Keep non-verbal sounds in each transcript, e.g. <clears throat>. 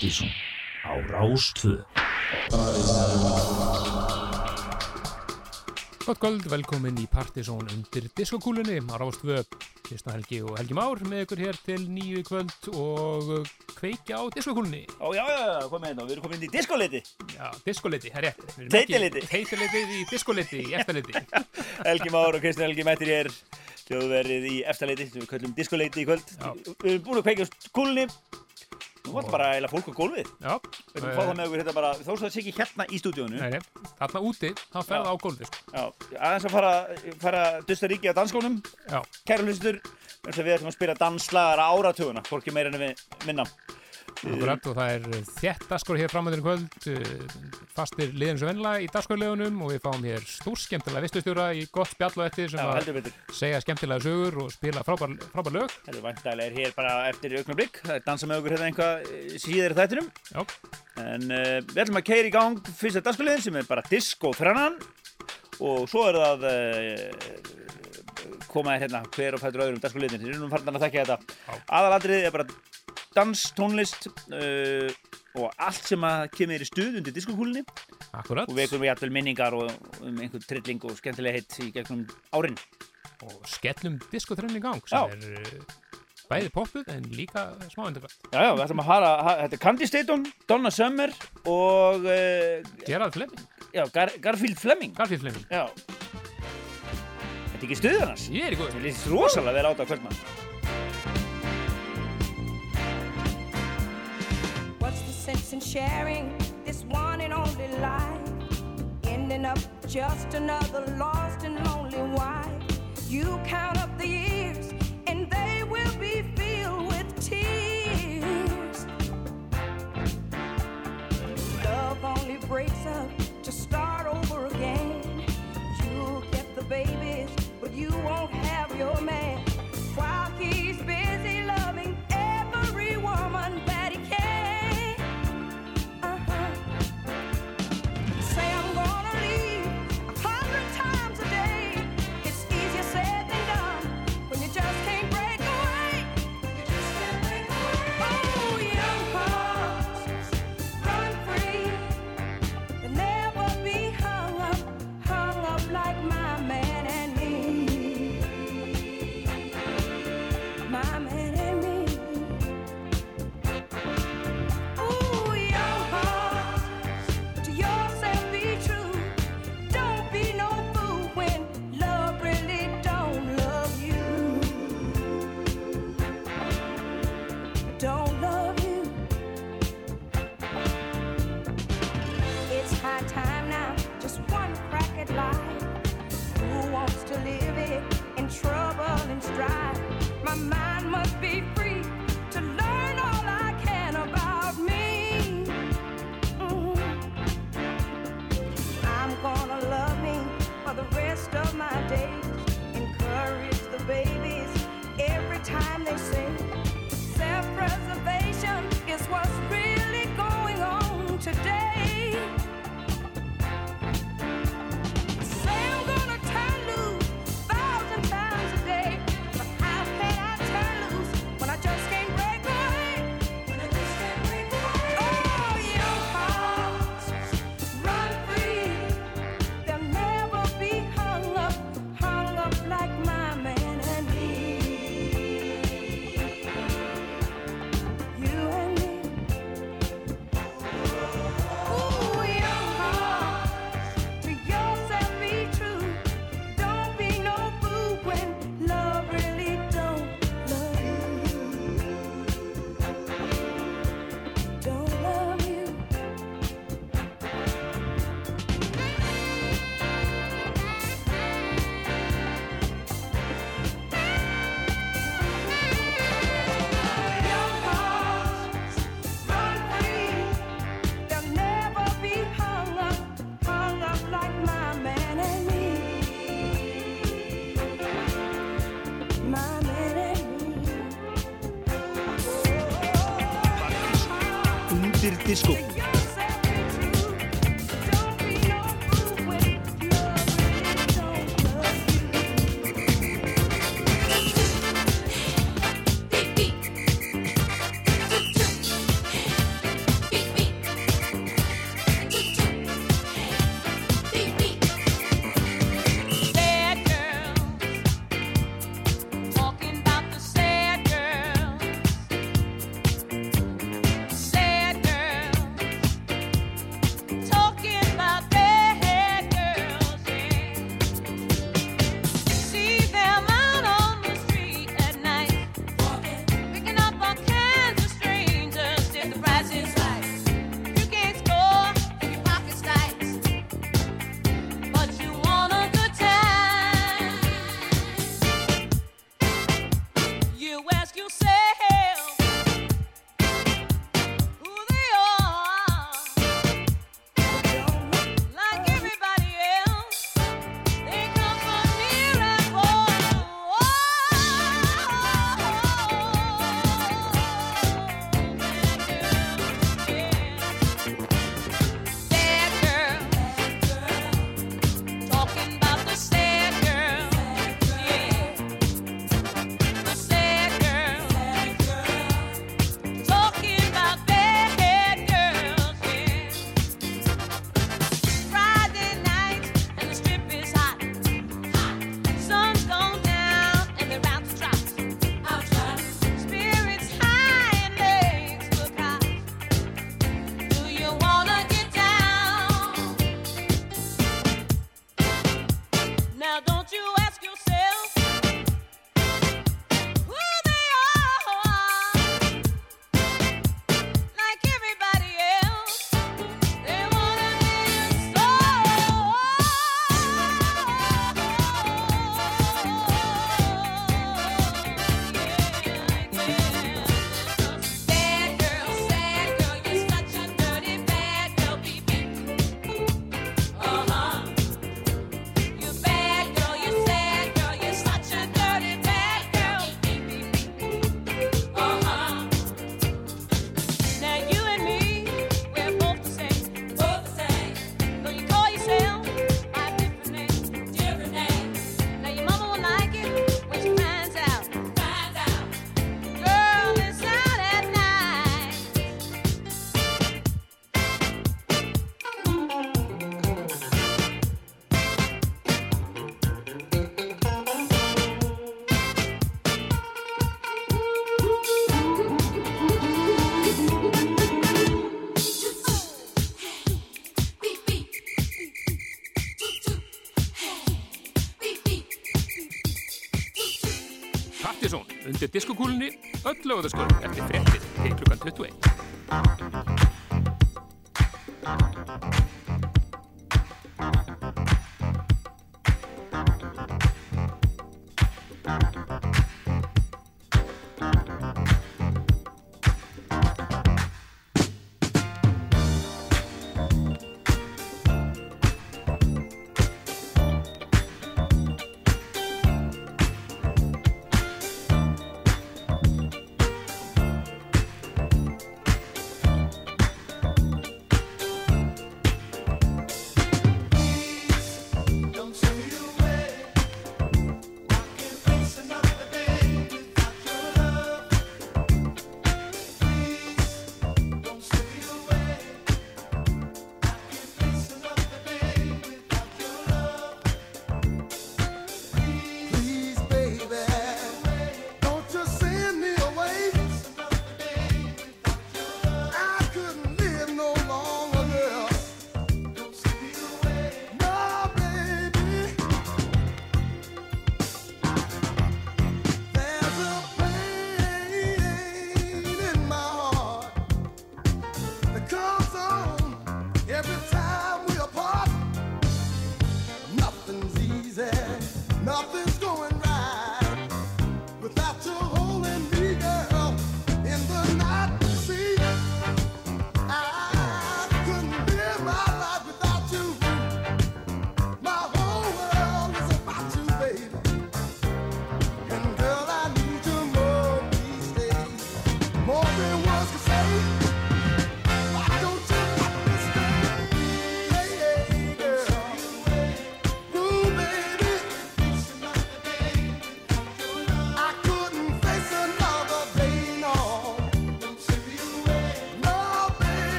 Partíson á Rástvö Gott kvöld, velkomin í Partíson undir diskokúlunni á Rástvö Kristna Helgi og Helgi Már með ykkur hér til nýju kvöld og kveikja á diskokúlunni. Ó, já, já, já, komið hérna, við erum komin inn í diskoleiti. Já, diskoleiti, það er rétt ekki- Teitiliti í diskoleiti, í eftirleiti. <laughs> Helgi Már og Kristján Helgi mættir hér. Þjóðverið í efstaleiti sem við köllum diskoleiti í kvöld. Já. Við erum búin að kveikja á kúlunni Nú vantar bara eiginlega fólk á gólfið. Já, Við erum að fá það með okkur hérna bara svo það sé ekki hérna í stúdíónu Nei, nei, þarna úti, þá ferða á gólfið sko. Já, aðeins að fara, fara dusta ríki á danskónum Já, Kæru hlustur Við ætlum að spila danslagar áratuguna. Hvorki meira en við minna akkurat og það er þétt daskor hér framöndinu kvöld. Uh, fastir liðin sem vennilega í daskorlegunum og við fáum hér stór skemmtilega vistustjóra í gott spjall og eftir sem að segja skemmtilega sögur og spila frábær, frábær lög. Vantælega er hér bara eftir augnablík Það er dansa með okkur hérna einhvað eh, síðar þættinum. Já, En uh, við ætlum að keira í gang fyrsta dagskulegin sem er bara disco þrennan og svo er það uh, koma þér hérna hver og fættur öðrum dagskulegin við erum farin að þekka þetta. Já. aðalatriðið er bara dans, tónlist uh, og allt sem að kemur í stuð undir diskokúlinni og við erum jættul minningar og um einhvern trilling og skemmtilega heitt í gegnum árin. Og skellum diskotrenn í gang Já. sem er uh, bæði poppuð en líka smá undirkvæmt Já, já, við ætlum að fara, ha, þetta er Candy Staton, Donna Summer og uh, Gerard Fleming, já, Gar Garfield Fleming. Garfield Fleming. Já. Þetta er ekki stuð hans Ég er í góð Mér líst rosalega vel á þetta kvöldmann sense in sharing this one and only life? Ending up just another lost and lonely wife. You count up the years and they will be filled with tears. Love only breaks up ask say Undir diskokúlunni öll lögðarskvöld eftir frettir til klukkan 21.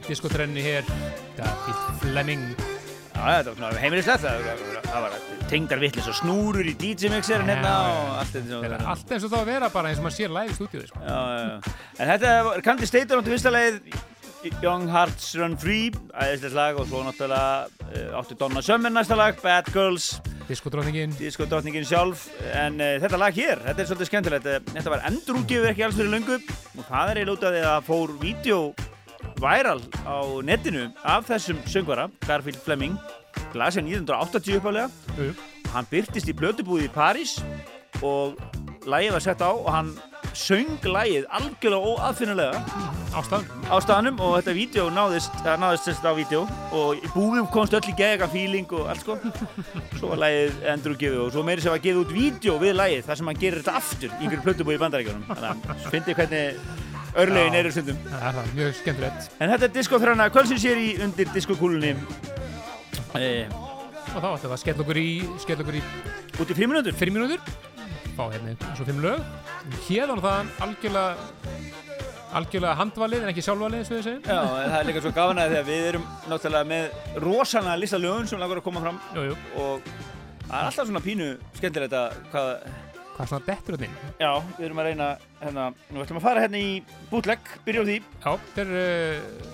í diskotrenni hér, David Fleming. Já, þetta var heimilislegt, það, það, það var tengdar vittlis og snúrur í DJ-mixerin Já, hérna og allt þetta Það er svona. allt eins og það að vera bara eins og maður sér live í stúdíu, sko. Já, já, já. En þetta Candy Stater áttu fyrsta leið, Young Hearts Run Free, æðislegt lag og svo náttúrulega uh, áttu Donna Summer næsta lag, Bad Girls, Diskotróningin. Disco drottningin sjálf, en uh, þetta lag hér, þetta er svolítið skemmtilegt, Eh, þetta var endurútgefið ekki alls fyrir löngu og það er af því að það fór vídeo væral á netinu af þessum söngvara, Garfield Fleming, lasið 1980 uppálega Jú, hann byrtist í blötubúði í París og lagið var sett á og hann söng lagið algjörlega óaðfinnulega Ástæðan. á staðnum og þetta vídeo náðist, það náðist sérst á vídeo og búðum komst öll í geðega feeling og allt sko. <laughs> Svo var lagið endur og gefið og svo meiri sem var gefið út vídeo við lagið þar sem hann gerir þetta aftur í einhverju plötubúði í bandaríkjunum. Þannig að fyndi hvernig örlegin eru stundum Það er það, mjög skemmtilegt. en þetta er diskoþræna kvöldsins hér í undir diskokúlunni e, Og þá ætlum við að skella okkur í, skella okkur í út í fimm minútur fimm mínútur. Fá hérna eins og fimm lög. Hérðan og þaðan algjörlega, algjörlega handvalið en ekki sjálfvalið, eins og segjum. Já, það er líka svo gafan að því að við erum náttúrulega með rosalega lista lögun sem langar að koma fram Jú, jú. og það er alltaf svona pínu skemmtilegt að hvað, Hvað er svona dettur inn? já, við erum að reyna hérna, nú ætlum að fara hérna í bootleg, byrja á því Já, þetta er uh,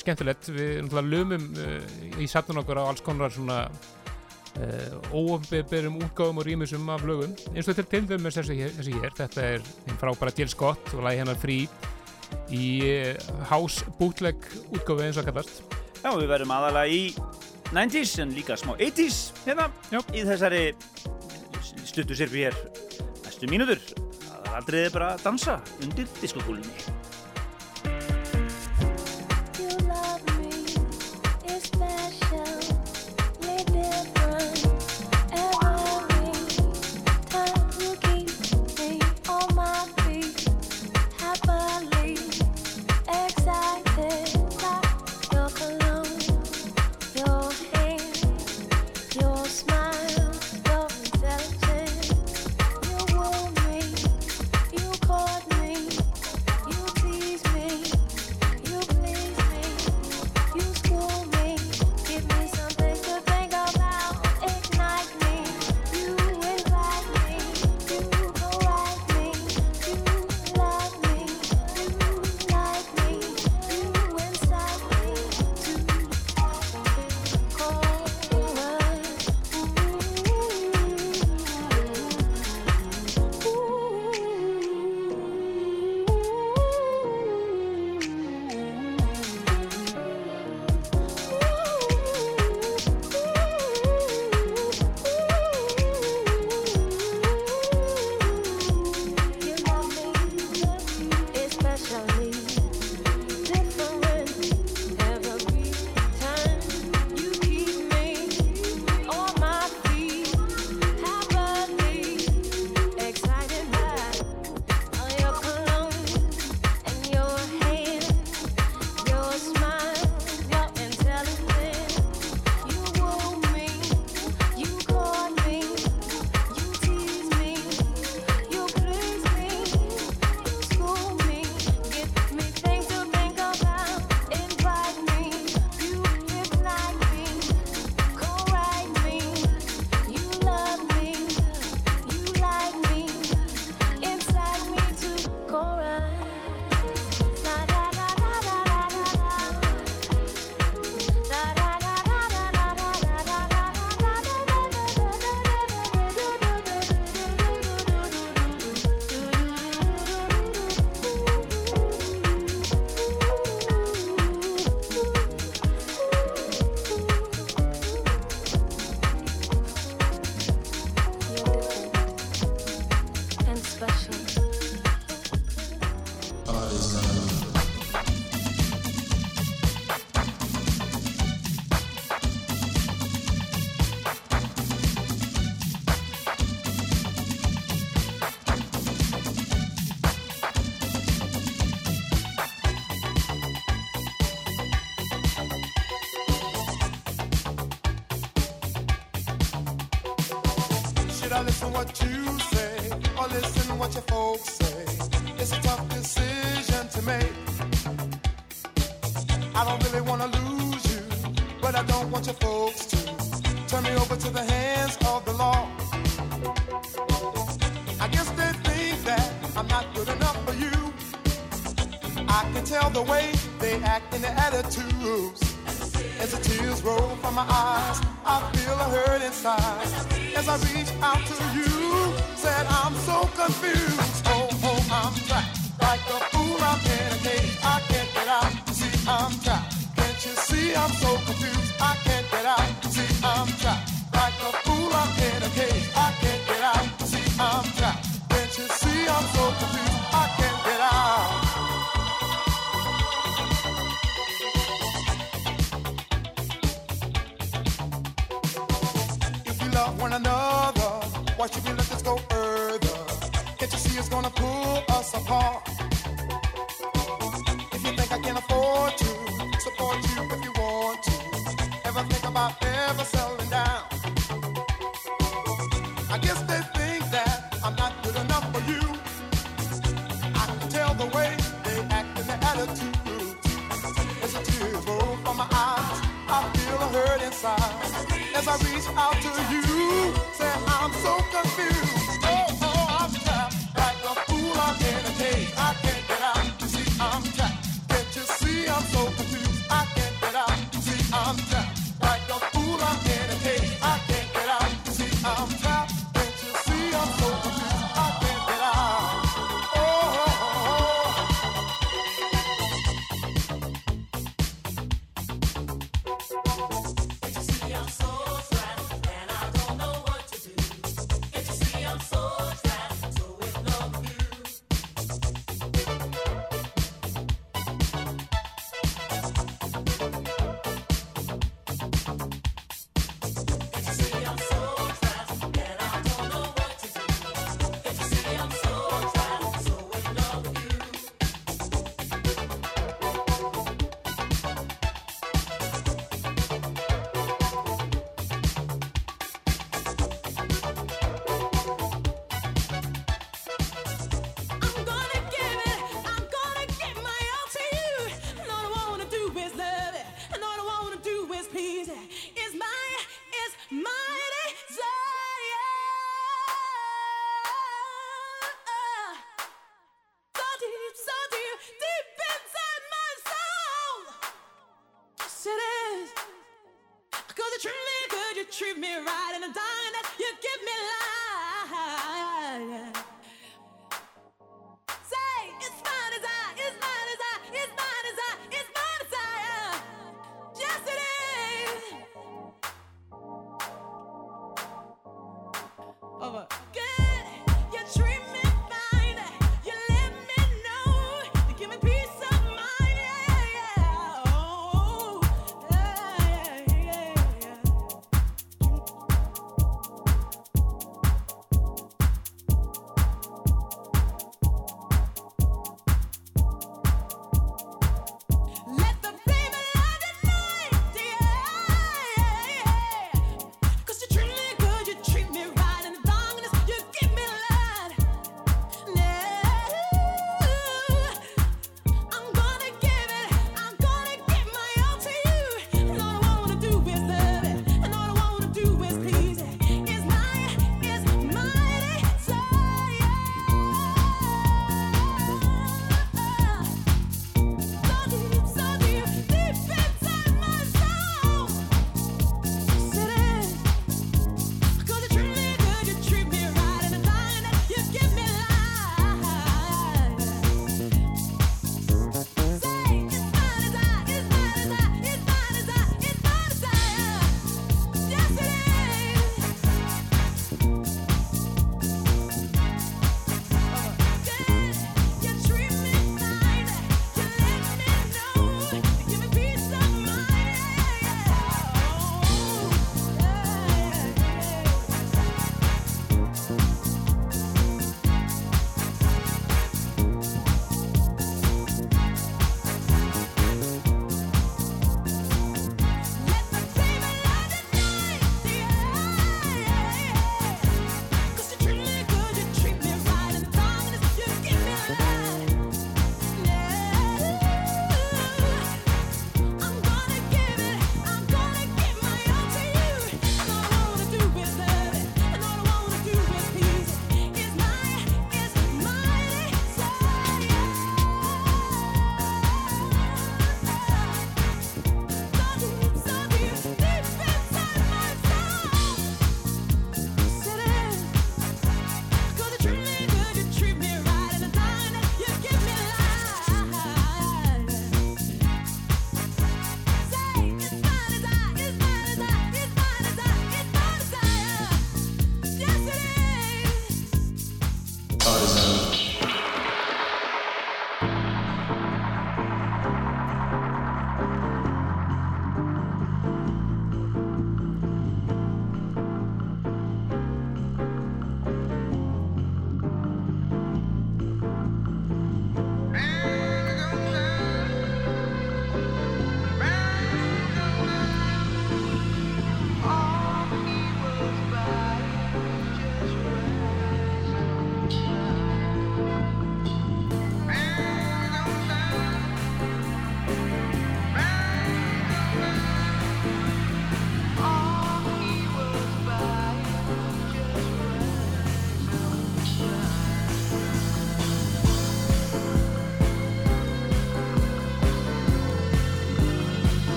skemmtilegt. Við náttúrulega lumum uh, í safnun okkur á alls konar svona uh, óumberum útgáfum og rýmisum af lögum. Eins og þetta er til dæmis þessi hér. Þetta er einn frábæra Jill Scott og lagi hennar frí í house bootleg útgáfu eins og kallast. Já, við verðum aðalega í 90s en líka smá 80s hérna Já. í þessari stuttu sirfi hér. Næstu mínútur það er aldrei bara að dansa undir diskokúlunni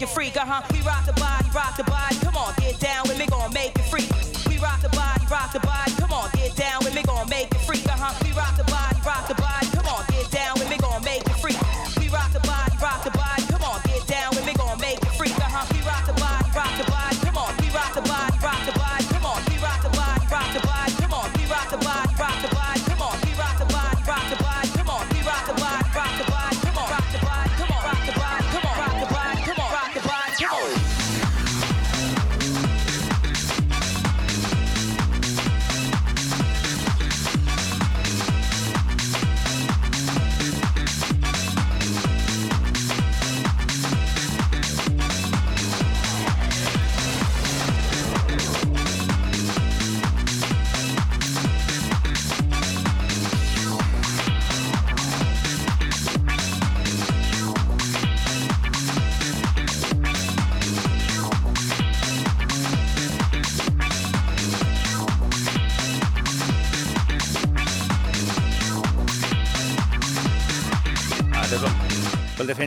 you're freak, uh huh.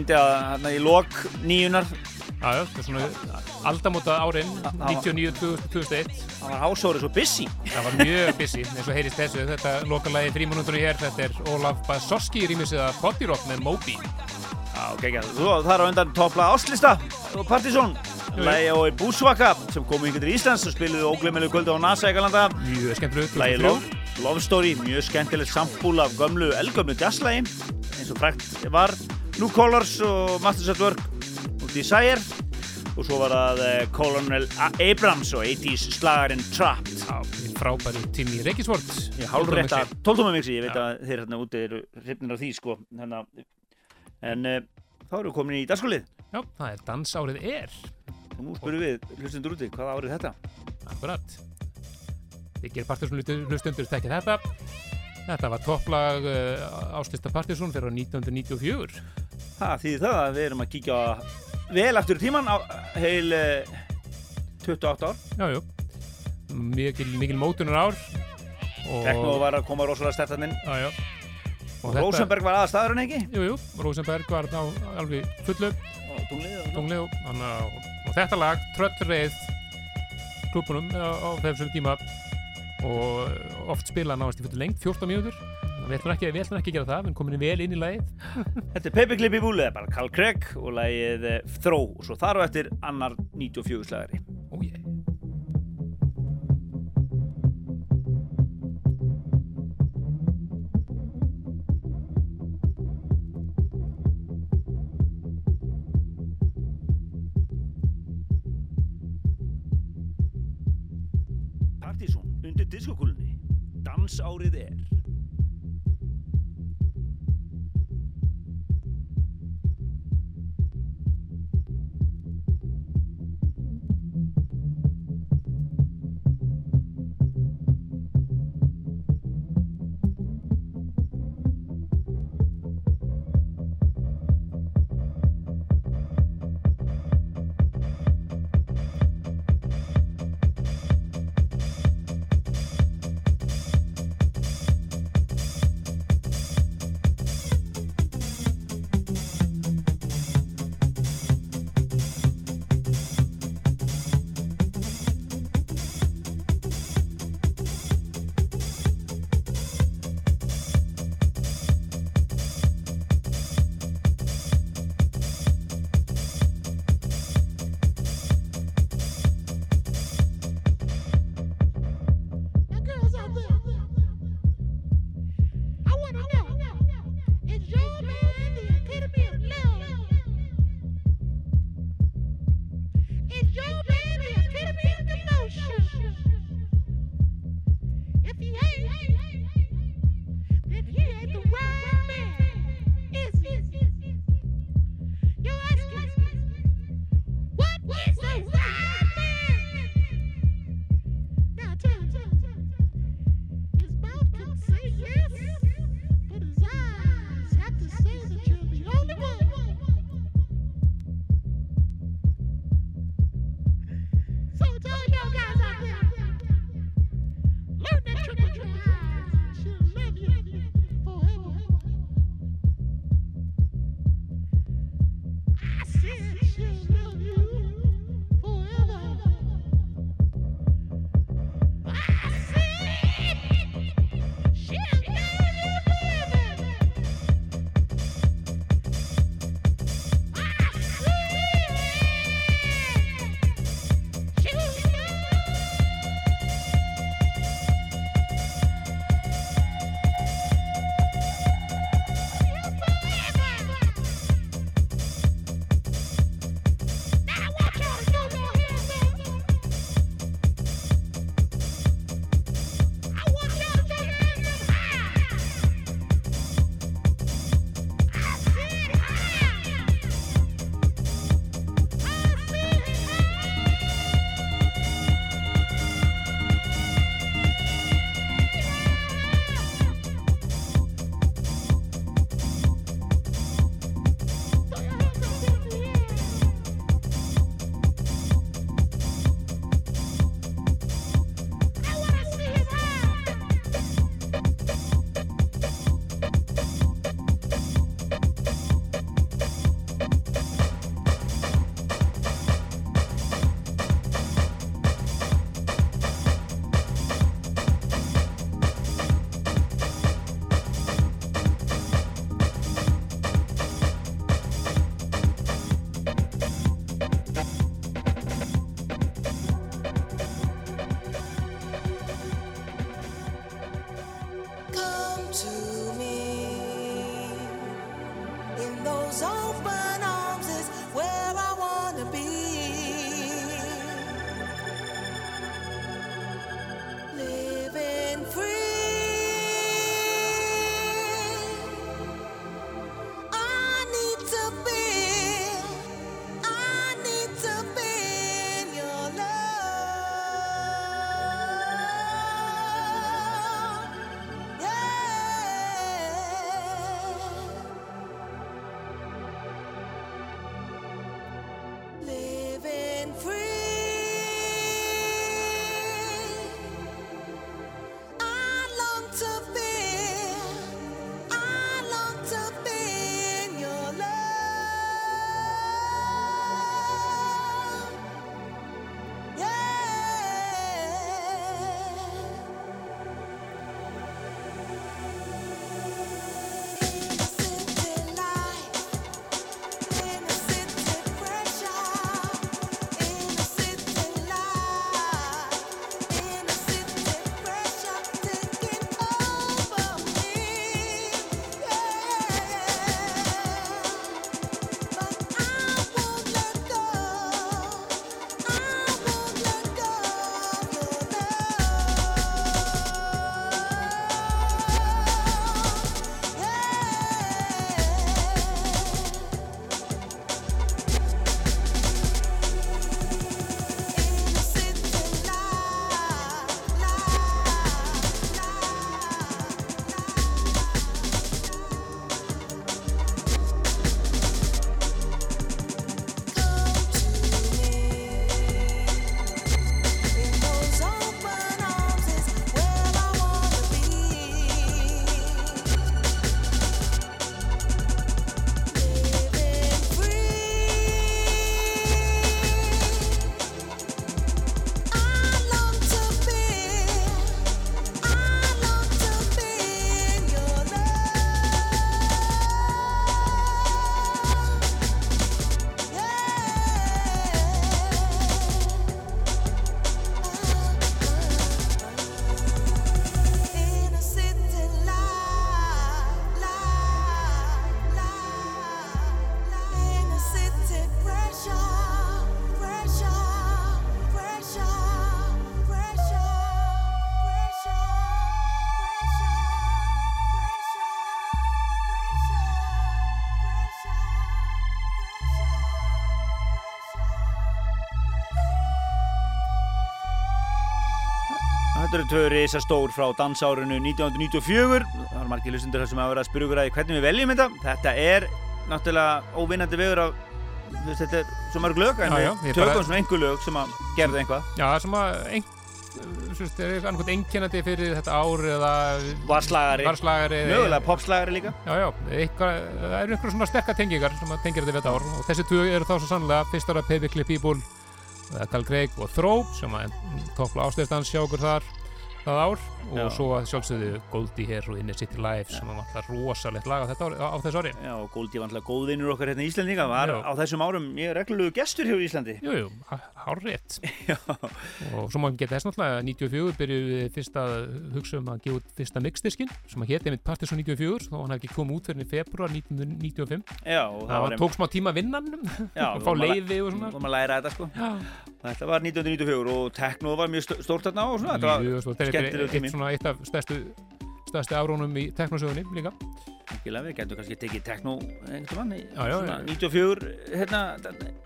Fyndi að hérna í lok nýjunar, Já, já, þetta er svona aldamóta árin, 99-2001. það var hásórið svo busy. Það var mjög busy, eins og heyrist þessu. Þetta lokalagi fríminúturinn hér, þetta er Olaf Basorski rýmisið að Body Rock með Moby. Já, ok, ekki. Þú, það er á undan toppla áslista og Partizón. Lægi á Búsvaka sem komu yngur til Íslands og spiluðu óglemilu kvöldu á NASA Egalanda. Mjög skemmtilegt. Lægi Love, Story, mjög skemmtilegt sampúl af gömlu, elgömlu jazzlægi eins og frækt var New Colors og Masters at Work og Desire og svo var það eh, Colonel Abrams og 80s slagarinn Trapped frábæri tími í Reykjavísvort. Ég hálfrétta 12 mixi, ég veit að þeir hérna úti eru hrifnir af því sko að En uh, þá erum við komin í dagskólið Já, það er dansárið er. og nú spyrum við hlustundur úti, hvaða árið þetta? Akkurat. Þið gerir partisum hlustundur þekkja þetta. Þetta var topplag uh, Áslista Partisún fyrir á 1994. Það þýðir það að við erum að kíkja vel aftur í tíman á heil uh, 28 ár. Já, jú. Mikil, mikil mótunar ár. Og, Tekno var að koma rosalega stertanninn Já, já. og Rosenberg var aðstæðurinn ekki? Jú, jú, Rosenberg var á alveg fullu og tunglið og tungli og, þannig að- og þetta lag tröllreið klubunum á, á þessum tíma. Og oft spila náðast í fullu lengt 14 mínútur við ætlum ekki, við ætlum ekki að gera það við komin vel inn í lagið. <laughs> Þetta er Paperclip í búlið, bara Carl Craig og lagið eh, Throw. Og svo þar á eftir annar 94 slagari. Ó, ég. Partizón undir diskokúlunni. Dansárið er Þetta eru tvö risastór frá dansárinu 1994. Það er margir hlustundur sem hafa verið að spyrja ykkur að því hvernig við veljum þetta. Þetta er náttúrulega óvinnandi vegur af þetta er svo mörg lög en Já, já, við tökum bara- svona einhver lög sem að gerðu einhvað Já, það sem að ein, svist, er einhvern einkennandi fyrir þetta ár eða var slagari, varslagari eða- mögulega popslagari líka. Já, já, eitthvað, það eru eitthvað svona sterkar tengingar sem að tengja þetta við þetta ár. Og þessi tvö eru þá svo sannlega fyrst ára People eða Carl Craig og Thrope sem að toppla ástæðstans hjá okkur þar það ár og Já. svo að sjálfsögðu Goldie Hair og Inner City Life sem að vantar rosalegt lag á, ári, á, á þessu ári Já, og Goldie var alltaf góðvinnur okkar hérna í Íslandinga var Já. á þessum árum er reglulegu gestur hjá Íslandi Jú, jú, hár rétt <laughs> Já, og svo má við geta þess náttúrulega að 94 byrjuðum við fyrst að hugsa um að gefa út fyrsta mixdiskin sem að héti einmitt Partisan 94 þó hann hefði ekki komið út fyrir februar 1995 já og það var, tók smá tíma að vinna hann <laughs> Já, og fá leiði og svona. vorum að læra þetta sko. Já, Þetta var 1994 og techno var mjög stó- stórt þarna og svona Þetta var Jú, svo, þetta er eitt, tími. af stærstu árónum í teknosögunni líka Ekki við getum kannski tekið techno einhvern mann Já, já, já. 94 hérna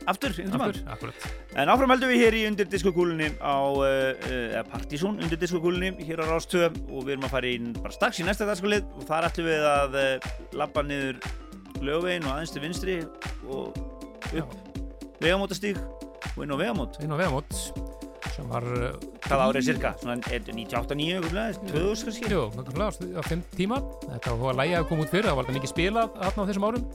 aftur einhvern akkurat. En áfram heldum við hér í undir diskokúlunni á uh, uh, Partizón undir diskokúlunni hér á Rástöð og við erum að fara inn bara strax í næsta dagskolið og þar ætlum við að uh, labba niður lögvegin og aðeins til vinstri og upp vegamótastíg og inn á vegamót. Inn á vegamót sem var uh, Hvað árið cirka? Svona er 98-9 eitthvað, 2000 kannski? Jú, nákvæmlega á fimm tíma þetta var að lægja að koma út fyrir, það var þetta mikið spilað þarna á þessum árum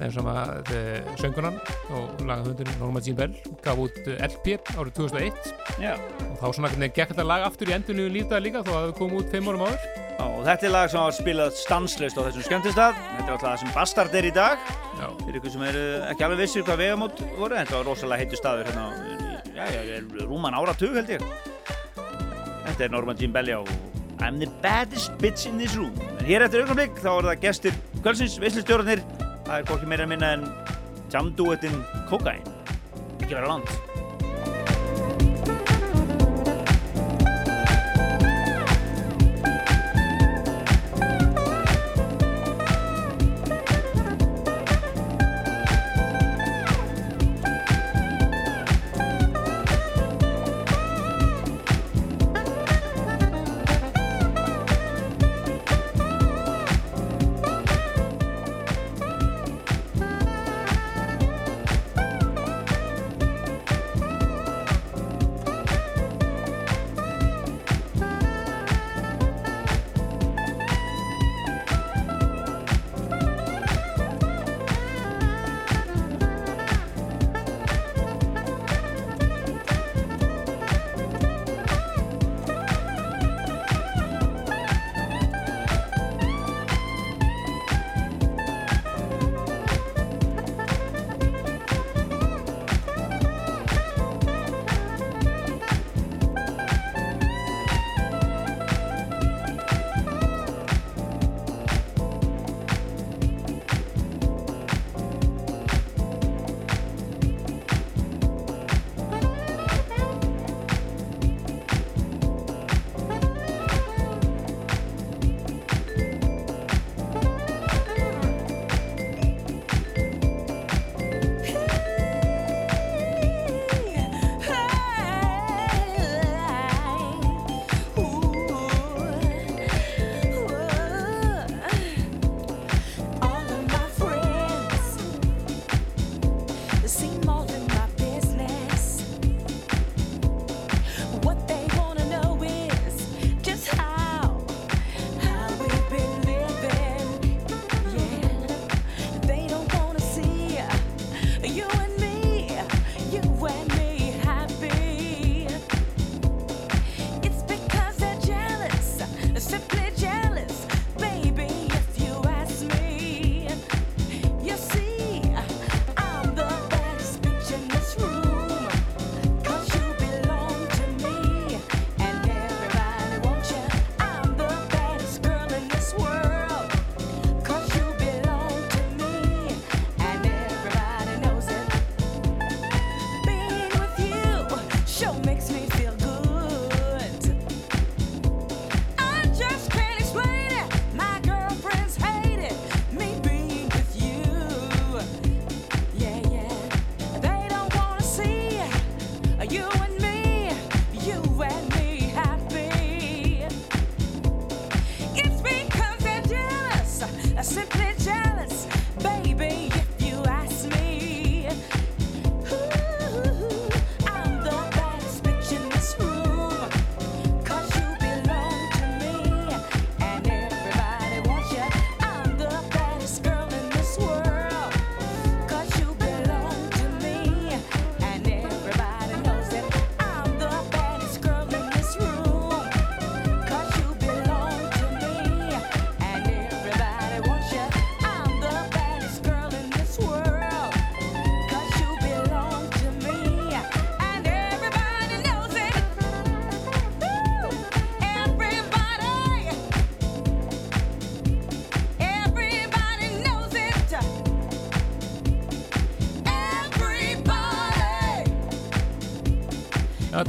en sem að uh, söngunan og lagahundurinn Norma Jean Bell gaf út uh, LP árið 2001 Já. og þá svona gekk þetta lag aftur í endunni lífdaði líka þó að það kom út fimm árum áður Já, og þetta er lag sem var spilað stanslaust á þessum skemmtistað. Þetta er alltaf það sem Bastard er í dag. Já, Fyrir ykkur sem eru ekki alveg vissir hvað vegamót voru, þetta var rosalega heitu staður hérna, á- já, já, er rúman áratug held ég. Þetta er Norman Jean Belli og I'm the baddest bitch in this room. En hér eftir augnablik þá eru það gestir kvöldsins, veislustjórnir. Það er hvorki meira minna en jamduettinn Kokain. Ekki vera land.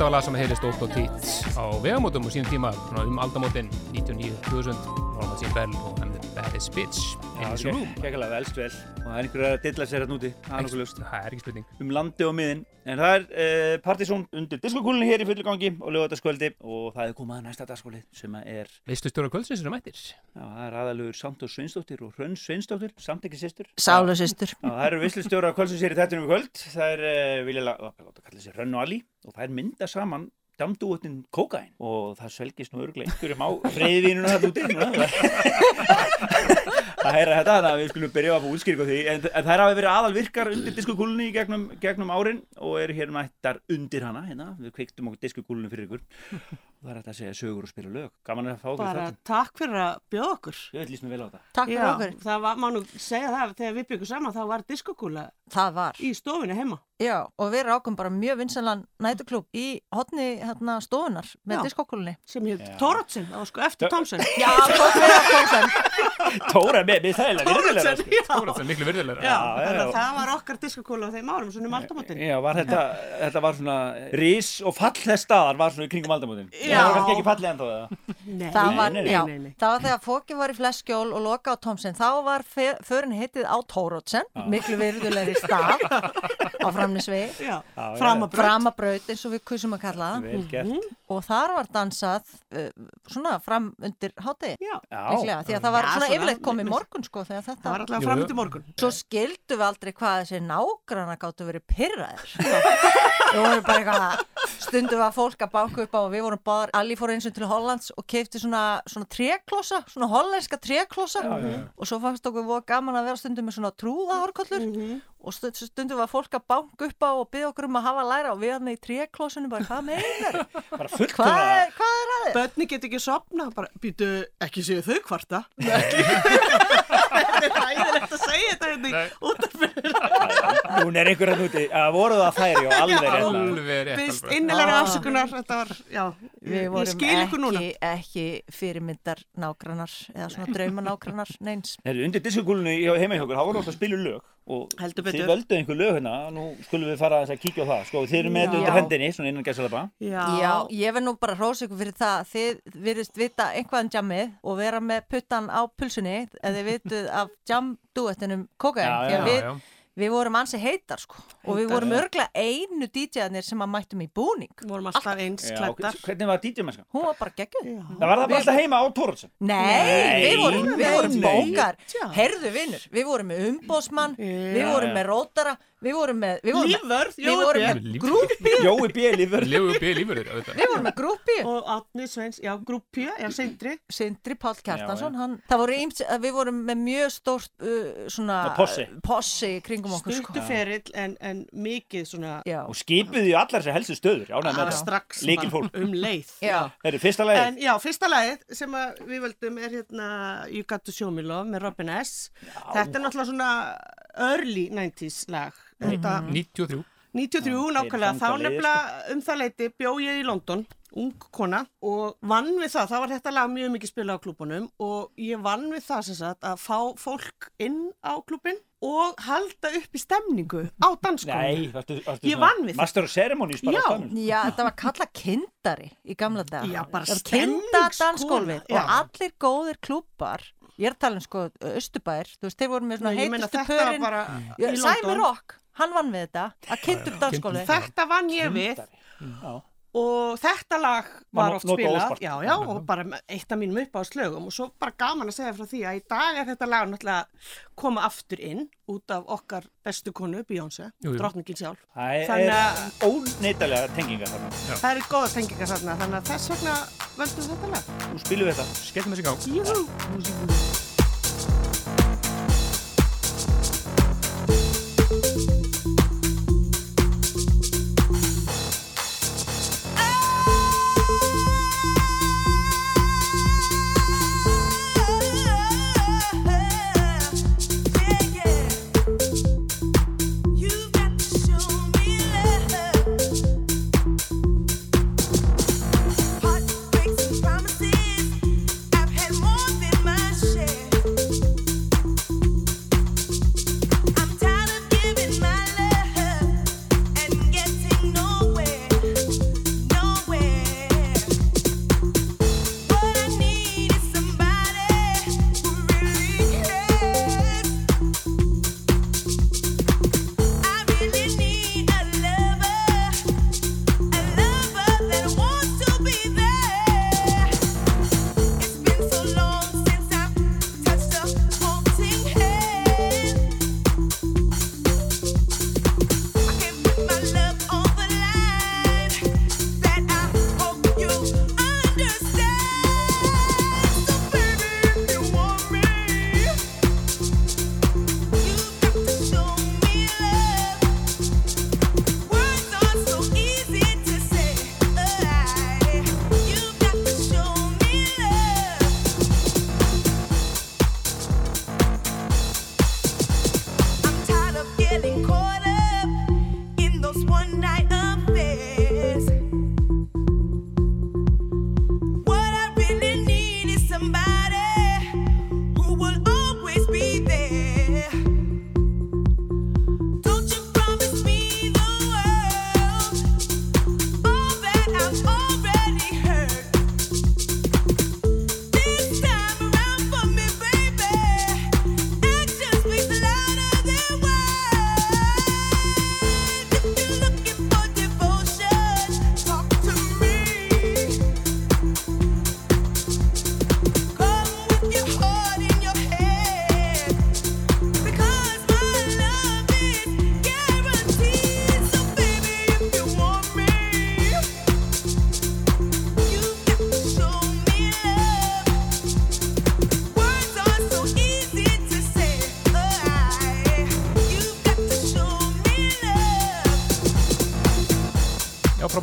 Þetta var lag sem heyrist ótt og títt á vegamótum og sínum tíma um aldamótin 99-2000 Norma Jean Bell og hann The Baddest Bitch room. Kekkalega, velst vel og það er einhver að dilla sér hérna úti. Það er ekki spurning. Um landi og miðin en það er uh, partysón undir diskokúlunni hér í fullu gangi og lögataskvöldi og það er komað að næsta dagskóli sem er, Veistu stjóra kvöldsins eru mættir? já, það er aðalugur Santos Sveinsdóttir og Hrönn Sveinsdóttir samt ekki sýstur Sálusistur. Já, það eru visslustjóra kvöldsins hér í þettunum í kvöld það er, uh, vilja láta kalla sér Hrönn og Ali og það er mynda saman damdúotnin kókain og það svelgist nú örglega einhverjum á freyðvínuna það úti núna. <laughs> það heyra þetta þannig að við skulum byrja að fá útskýring á því en, en þær hafa verið aðal virkar undir diskokúlunni í gegnum, gegnum árin og eru hér mættar undir hana hérna. við kveiktum okkur diskokúlunni fyrir ykkur það er hægt að segja sögur og spila lög gaman að fá því Bara þetta takk fyrir að bjóða okkur. ég vil líst mér vel á þetta Takk fyrir okkur. það var, má nú segja það, þegar við byggum saman þá var diskokúla Það var. í stofunni heima. Já, og við rákum bara mjög vinsanlan nætuklub í hotni hérna stofunar með Já. diskokúlunni. sem hér Já. Tóratsin, það var sko eftir Já. Tomsen. <laughs> Já, við Tómsen. Tóra með, með þægilega virðulega sko. já. Það er miklu virðilega Já, Já, já, já. það var okkar diskokúla á þeim árum, svona um aldamótin. Já, var þetta, þetta var svona rís og fall þess staðar var svona í kringum aldamótin Já. Það var kannski ekki fallið það Nei, Það var, nei, nei, já, nei, nei. það var þegar fóki var í fleskjól og loka á Tómsen, þá var förin hittið á Tórótsen, miklu virðulegri stað á <laughs> já. framabraut. eins og við kusum að kalla það. Gert. Og þar var dansað uh, svona fram undir hátegi, Já, líklega, því að það var Já, svona yfirleitt komið morgun sko þegar það þetta var alltaf fram til morgun. Svo skildu við aldrei hvað þessi nágranna gáttu verið pyrraðir. <laughs> við vorum bara eitthvað, stundum var fólk að báka upp á og við vorum báðar, Alli fór eins og til Hollands og keipti svona, svona tréklossa, svona hollenska tréklossa og svo fannst okkur voða gaman að vera stundum með svona trúðahárkollur og stu- stundum var fólk að bánka upp á og byggja okkur um að hafa læra og við hann í tréklossunum bara, hvað meinar? Bara fullt Hvað er, hvað er aðeins? Bönni get ekki sopna, bara, býtu, ekki séu þau kvarta. <laughs> <laughs> Þetta er hægilegt að segja þetta hérna í útarfyrir. Hún er einhver að núti að voru það þær já, alveg alveg. innilega Ah. afsökunar, þetta var, já, Við ég, vorum skil ykkur núna. ekki, ekki fyrirmyndar nágrannar eða svona <laughs> drauma nágrannar neins. Undir diskokúlunni heima í okkur, þá voru alltaf að spila lög og Heldur þið völdu einhver lög hérna, nú skulum við fara aðeins að kíkja á það. Sko, þið eru með þetta undir hendinni, svona innan gæsalapa Já, Já, ég verð nú bara að hrósa ykkur fyrir það. Þið virðist vita einhvað um jammið og vera með puttan á pulsunni eða þið vitið af jamduettinum kokain, Já, því að já, við, já. Við vorum ansi heitar sko og við Heitar. vorum örglega einu DJ-arnir sem að mættum í búning vorum alltaf eins Já, klættar. Hvernig var DJ-mennska? hún var bara geggjuð Já. Það var það bara alltaf heima á Tóratsen Nei, Nei, við vorum, við vorum nei. bókar Já. Herðu vinnur, við vorum með umbóðsmann við Já, vorum með rótara við vorum með, við vorum með, Lífvörð, við vorum Jói með Líf- grúpi Jói B. Þér við vorum með grúpi og Átni Sveins, já, grúpi, já, Sindri. Sindri Páll Kjartansson Já, hann, það voru íms, við vorum með mjög stórt uh, svona possi. possi kringum okkur sko. Stuttu ferill en, en mikið svona já, og skipuðu í allar þessar helstu stöður þetta strax um leið. já, Það er fyrsta lagi En já, fyrsta lagið sem að við völdum er hérna You Got to Show Me Love með Robin S. Þetta er náttúrulega svona early 90s lag. Þetta, 93 93 nákvæmlega, þá nefnilega um það leiti bjó ég í London, ung kona og vann við það, þá var þetta lag mjög mikið spilað á klúbunum og ég vann við það sem sagt að fá fólk inn á klúbin og halda upp í stemningu á dansskónu. Nei, varstu, varstu Ég svona vann við það. Master of Ceremonies bara Já. á staðnum? já, þetta var kallað kindari í gamla dag Já, bara Það kindadansgólfið stemningskona, já. og allir góðir klúpar ég er að tala um sko Östubær þú veist, þeir voru með svona Nei, heitustu pörin bara Sæmi. Rock, hann vann við þetta að kindum dansskólfið Þetta vann ég við. Og þetta lag Var oft spilað. já, já, og bara eitt af mínum upp á slögum og svo bara gaman að segja frá því að í dag er þetta lag náttúrulega koma aftur inn út af okkar bestu konu, jú. drottningin sjálf. Það er óneitalega tengingar þarna. Það eru góða tengingar þarna. Þannig að þess vegna völdum við þetta lag. Nú spilum við þetta. Skellum þessi í gang. Jú. You've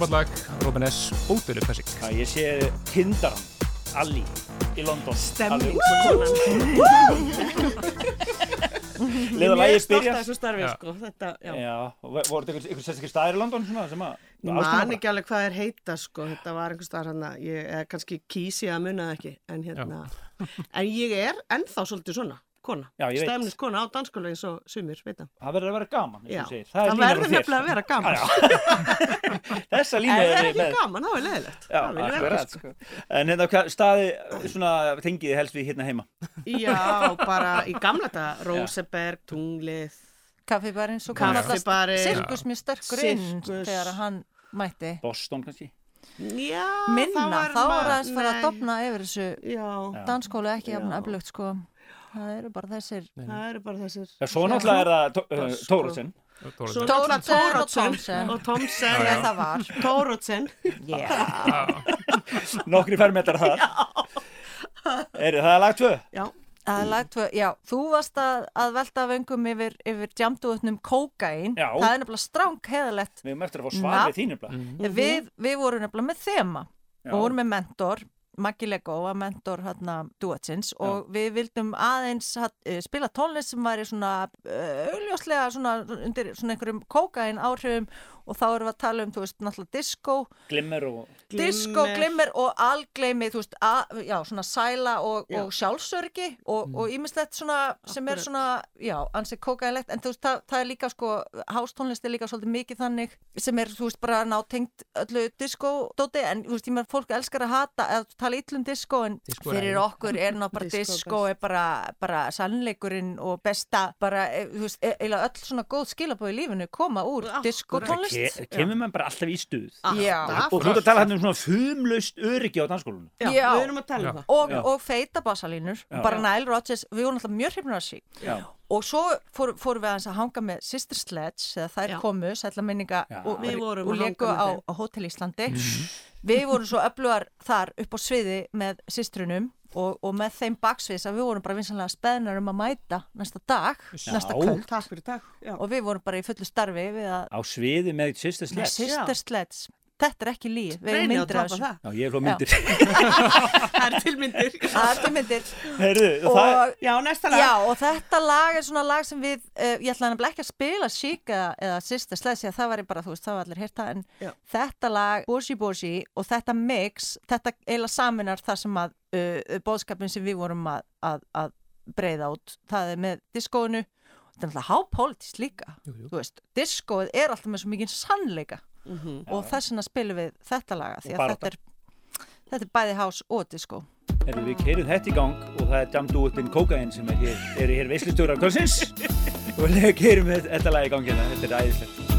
frábært lag, Robin S. Ódölu. Já, ég sé Tindaran, Ali, í London. Stemningskonan. Leða Mjög lægið stolt byrja. af þessu starfi, sko. Þetta, já. Já, voru þetta ykkur sérstakir staðir í London svona sem að... Ég man ekki alveg hvað er heita sko, þetta var einhvers staðar hann ég er kannski kýsi að munna það ekki en hérna, en ég er ennþá svolítið svona, kona, Já, ég veit. stefnis kona á danskóla eins og sumir, veit það Það verður að vera gaman, eins Já, og þú segir. það, er verður nefnilega að vera gaman <laughs> Þessa ef línu það er er ekki gaman, þá er leiðilegt Já, Það vera, akkurat, sko. sko. En hérna, staði svona tengiði helst við hérna heima? Já, bara í gamla daga Róseberg, Tunglið Kaffibarinn, svo Kaffibarinn. Sirkus mjög sterkur inn Sirkus. þegar hann mætti. Boston kannski? Já, Minna, var þá var maður- aðeins fara að nei, dofna yfir þessu Já, danskólu ekki jafn Já. öflugt sko. Það eru bara þessir það eru bara þessir Já, svo náttúrulega er það Tó- uh, Tórótsen Tórótsen og var. Tórótsen Já. <laughs> Nokkri fermetrar þar. Er það er lag tvö? Já, Það er lagt tvö, já, þú varst að, að velta vöngum yfir, yfir jamduðutnum kókain, Já. það er nefnilega stráng heðalegt. Við erum eftir að fá svar við þínu blað. Mm. Við, við vorum nefnilega með þema og vorum með mentor, Maggi Lego var mentor hérna duetsins og við vildum aðeins hat, eh, spila tónlist sem væri svona uh, augljóslega svona undir svona einhverjum kókain áhrifum og þá erum við að tala um, þú veist, náttúrulega disco, Glimmer og... disco, glimmer. og algleimi, þú veist, að, já, svona sæla og, og sjálfsörgi og, og ímislegt svona sem er Akkúrat. svona, já, ansið kókainlegt, en þú veist, það, það er líka sko, hástónlist er líka svolítið mikið þannig sem er, þú veist, bara nátengt öllu disco-dóti, en þú veist, ég meðan fólk elskar að hata, eða tala illum disco, en Disco er fyrir okkur er <laughs> ná bara Disco disco er bara, bara sannleikurinn og besta, bara, eh, þú veist, e- eiginlega öll svona góð skilabóð í lífinu koma úr disco-tónlist. Ke kemur maður bara alltaf í stuð. Já. Og þú ert að tala hérna um svona fumlaust öryggi á danskólunum. Já, Já. við erum að tala um það. Og, og feita bassalínur Já. bara Nile Rodgers, við vorum alltaf mjög hrifnur af sí Já. og svo fór, fórum við aðeins að hanga með Sister Sledge þegar þær komu, sætla minninga og, Við vorum og að með á, á Hotel Íslandi. Við vorum svo öflugar þar upp á sviði með systrunum og, og með þeim baksviðs að við vorum bara vinsanlega speðnar um að mæta næsta dag, næsta Já. kvöld Takk fyrir takk Já. og við vorum bara í fullu starfi við að Á sviði með Sisters þetta er ekki líf, við erum myndir af þessu. það. Já, ég er frá myndir. <laughs> Það er tilmyndir það er til myndir. Heyrðu, og það... og Já, næsta lag. Já, og þetta lag er svona lag sem við, uh, ég ætla nefnilega ekki að spila Chic eða, Sledge, því að það var bara, þú veist, það var allir hérta, en Já. þetta lag, Boshi Boshi, og þetta mix, þetta eiginlega saminar það sem að uh, bóðskapin sem við vorum að, að, að breyða út, það er með diskóinu, þetta er alltaf hápolítist líka, Jú, jú. þú veist, diskóið er alltaf með svo mikið sannleika Mhm. og þess vegna spilum við þetta laga, því að þetta er, þetta er bæði hás og diskó. Heyrðu, við keirum þetta í gang og það er Jam Duettinn Kókain sem er hér, hér veislustöður af kvölsins <laughs> og við keirum þetta lag í gang hérna, þetta er æðislegt.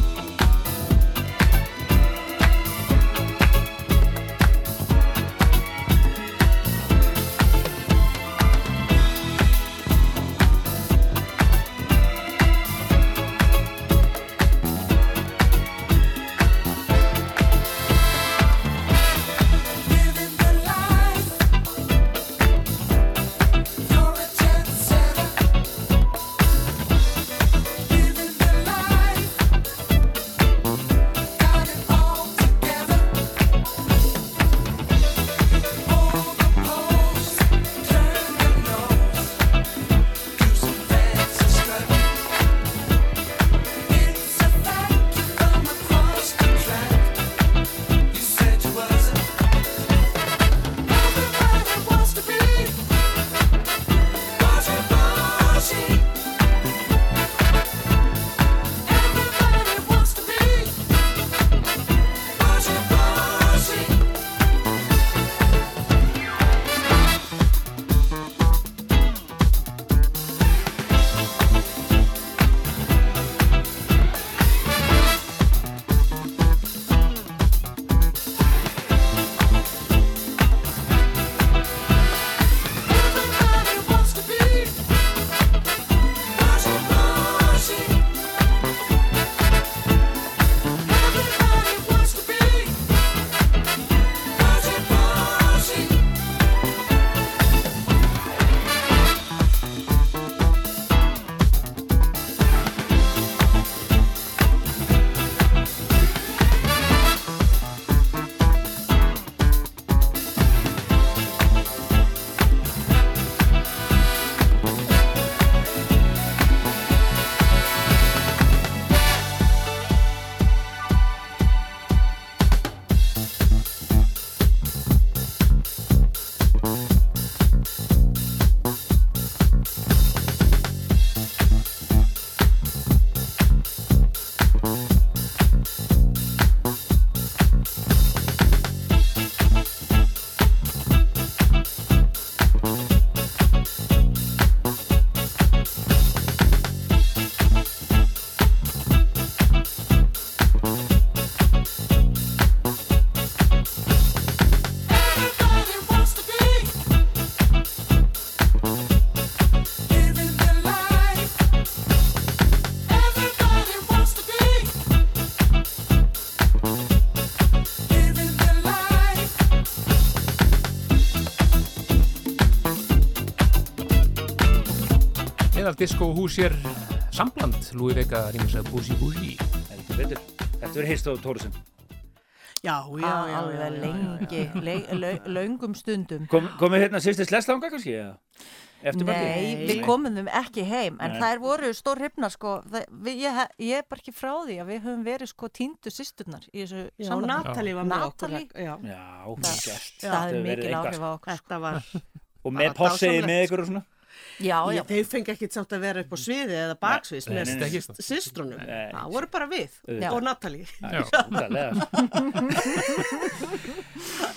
Meðal diskóhús hér sambland, Louis Vega rýmis að Búsi Búsi. Þetta verður heist á Tóruðsson. Já, já, já, já, alveg já, já, lengi, le- lau- löngum stundum Kom, komið hérna sýstir slesslanga kannski? eða? Eftirmæli? Nei, við komum þeim ekki heim en Nei. þær voru stór hrifnar sko það, ég, ég er bara ekki frá því að við höfum verið sko tíndu systurnar í þessu Já, sambandi. Natalie var með okkur. Já, Já, gert. það hefur verið mikil áhrif á okkur sko. þetta var, Og með dásamlegt, með ykkur og svona? Já, já, þeir fengi ekkit samt að vera upp á sviði eða baksviðs með. Nei. Það voru bara við Já. og Natalie. Já. Útalega. <laughs>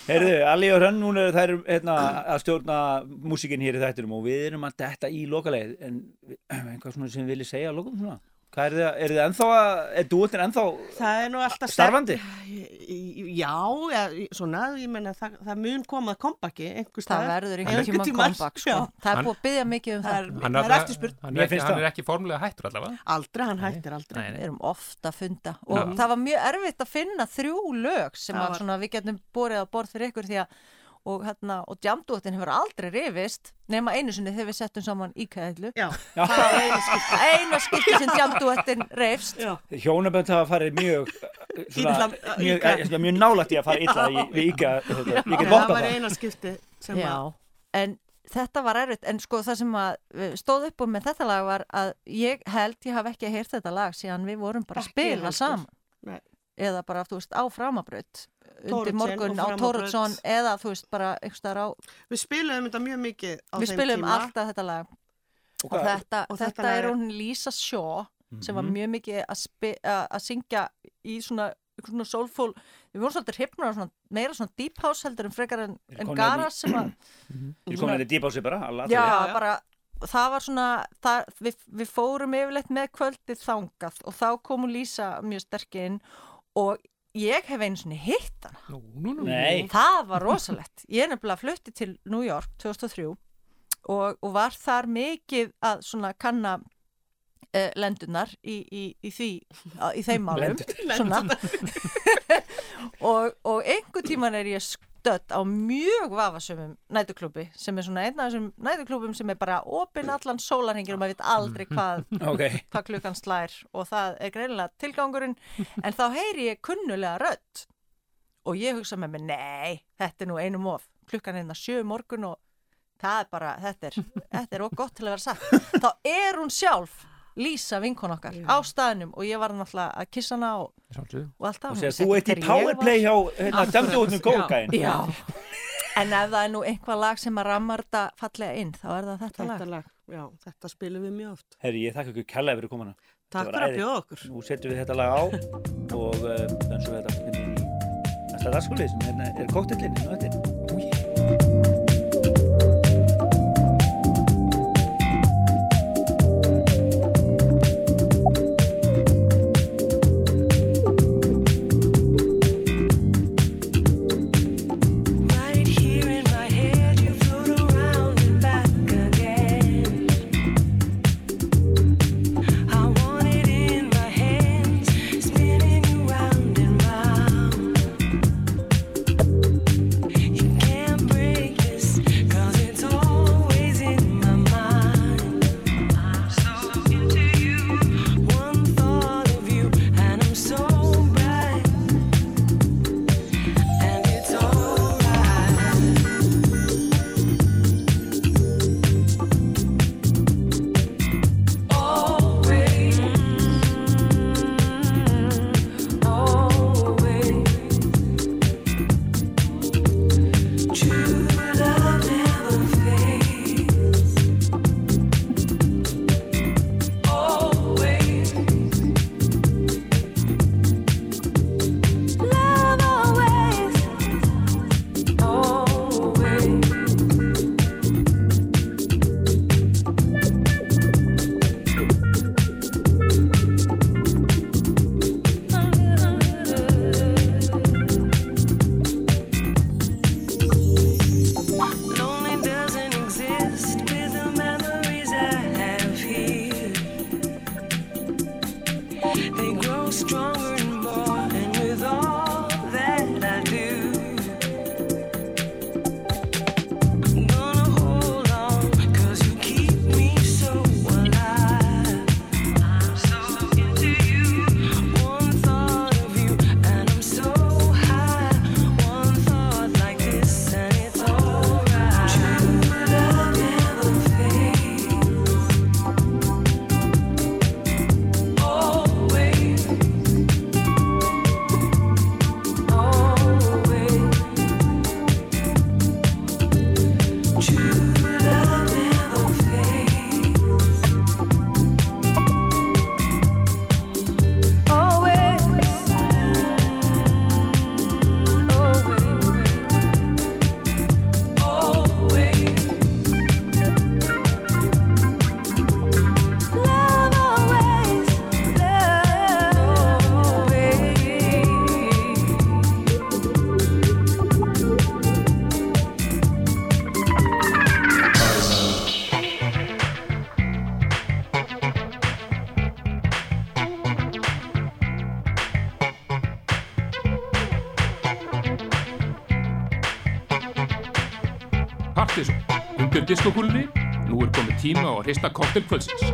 Heyrðu, Ali og Hrönn, núna eru þær hérna, að stjórna músikinn hér í þættinum og við erum að detta í lokaleið en <clears throat> einhvað svona sem við viljum segja að lokum svona. Hvað er þið, er þið ennþá að, er dúetin ennþá Það er nú alltaf starfandi? Já, ja, svona, ég menna það, það mun komað kompaki einhver það staðar. verður einhvern tíma comeback sko. Já. það er búið að byggja mikið um það Það er, það alltaf- eftirspurn. hann Mér er, ekki, það. er ekki formulega hættur allavega Aldrei, hann hættir aldrei. Nei, nei. við erum ofta að funda og Já. það var mjög erfitt að finna þrjú lög sem Það að var- svona, við getum borið á borð fyrir ykkur því að og, hérna, og jamdúotin hefur aldrei rifist nema einu sinni þegar við settum saman íkæðlu einu skipti. eina skipti sem jamdúotin rifst. Já, Hjónabönd hafa farið mjög svona, uh, mjög, eh, mjög nálægt í að fara illa í, við get það var eina skipti sem Já, að, en þetta var erfitt en sko það sem að eh, stóð upp úr með þetta lag var að ég held ég hafi ekki heyrt þetta lag síðan við vorum bara að spila saman. Nei. Eða bara þú veist á framabraut undir morgun á. Tóruðsson eða þú veist bara einhverstaðar á við spiluðum þetta mjög mikið á við þeim spilum tíma. alltaf þetta lag Og og þetta, og þetta, er er- hún Lisa Shaw sem var Mhm. mjög mikið að, spi, að, að syngja í svona, svona soulful við vorum svolítið hrifnar á svona, meira svona deep house heldur en frekar en, en komnir gara í- sem að Ég kom þetta dýpa á sig bara alla- já, Já, já. bara það var svona það, við, við fórum yfirleitt með kvöldið þangað og þá komu Lísa mjög sterk inn og ég hef einu svona hitt hana. Nú, nú, nú Nei, það var rosalegt. Ég er nefnilega flutti til New York 2003 og, og var þar mikið að svona kanna uh, lendunar í, í, í því í þeim málum. Svona. <laughs> Og, og einhver tíman er ég stödd á mjög vafasumum nætuklúbi sem er svona einn af þessum nætuklúbum sem er bara opinn allan sólarhengir og maður veit aldrei hvað <laughs> ok. hvað klukkan slær og það er greinilega tilgangurinn. En þá heyri ég kunnulega rödd og ég hugsa með mig nei, þetta er nú einum of. Klukkan er hérna sjö morgun og það er bara, þetta er, þetta er gott til að vera sagt þá er hún sjálf Lísa vinkon okkar á staðnum og ég var náttúrulega að kissa hana og, og allt það og Hún þú eitt í powerplay hjá hérna, dæmduotnum kókain Já, en ef það er nú einhvað lag sem að rammar þetta fallega inn þá er það þetta, þetta lag. lag, já, þetta spilum við mjög oft. Herri, ég þakka ykkur kærlega fyrir komuna. Takk var fyrir að bjóða okkur. Nú setjum við þetta lag á og uh, dansum við þetta inn í næsta dagskóli sem hérna er kóktellin diskokúlunni, nú er komið tíma á að hrista koktelkvöldsins.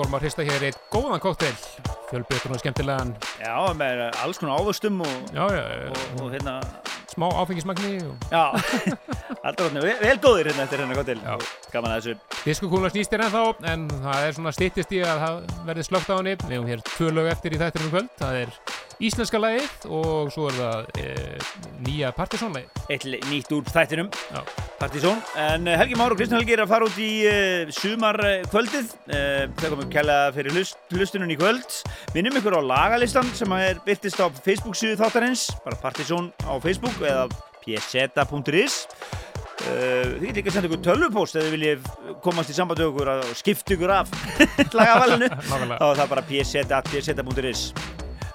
Vorum að hrista hér eitt góðan kóktel, fjölbreyttur og skemmtilegan, Já, með alls konar ávöxtum og, já, já, og, og hérna, smá áfengismagni og já, <laughs> alltaf vel, góðir hérna eftir hérna kottil. Já. Gaman að þessu. diskokúla snýst er ennþá, en það er svona styttist í að það verði slögt á henni. Við hefum hér tvö lög eftir í þættinum í kvöld, það er íslenska lagið og svo er það e, nýja partysónlagið. Eitt le- nýtt úr þættinum. Partizón. En uh, Helgi Már og Kristján Helgi er að fara út í uh, sumar uh, kvöldið. Uh, það komum kæla fyrir hlust, hlustunum í kvöld. Minnum ykkur á lagalistan sem er byrtist á Facebook síðu þáttarins, bara Partizón á Facebook eða pseta.is. Uh, þið getur líka að senda ykkur tölvupóst ef þið viljið komast í samband og skipta ykkur af <laughs> lagavalinu. <laughs> Þá er það bara pseta.pseta.is.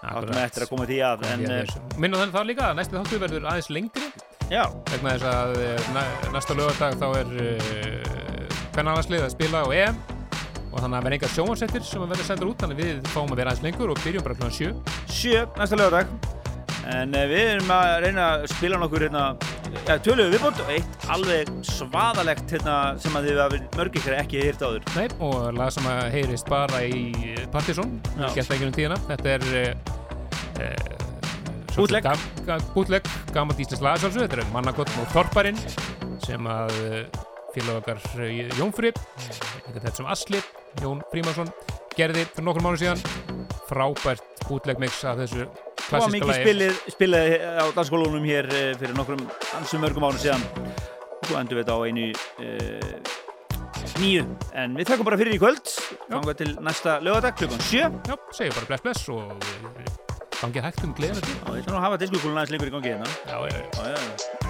Áttum við eftir að koma því að. Uh, Minna þannig það líka að næsti þáttu verður aðeins lengri. Já, vegna þess að eh, næ, næsta lögadag þá er uh, hvernanarslið að spila á EM. Og þannig að verða engar sjónvarsettir sem að verða sendur út þannig við fáum að vera aðeins lengur og byrjum bara kl. 7 sjö næsta lögadag en uh, við erum að reyna að spila nokkur hérna, ja, töluðu viðbót og eitt alveg svaðalegt hérna, sem að þið hafi mörg ykkur ekki hýrt áður. Nei, og lag sem að heyrist bara í Partizón, Já. gett ekki um tíðina. Þetta er uh, uh, Bootleg. Bútleg, gammalt íslensk lag sjálfsög, þetta er Mannakott og Þorparinn sem að félag okkar uh, Jón Frip þetta sem Asli, Jón Frímansson gerði fyrir nokkur mánu síðan. Frábært bútleg mix af þessu klassiska mikið spilið, spilið á dansskólunum hér uh, fyrir nokkrum ansum mörgum árum síðan. Og svo endur við þetta á einu uh, nýju en við þakkum bara fyrir í kvöld. Ganga til næsta lögadag klukkan sjö. Já, segjum bara bless bless og gangið hægt um gleðina til og ætla nú að hafa diskukúlun aðeins lengur í gangi hérna. Já. Já, já, já.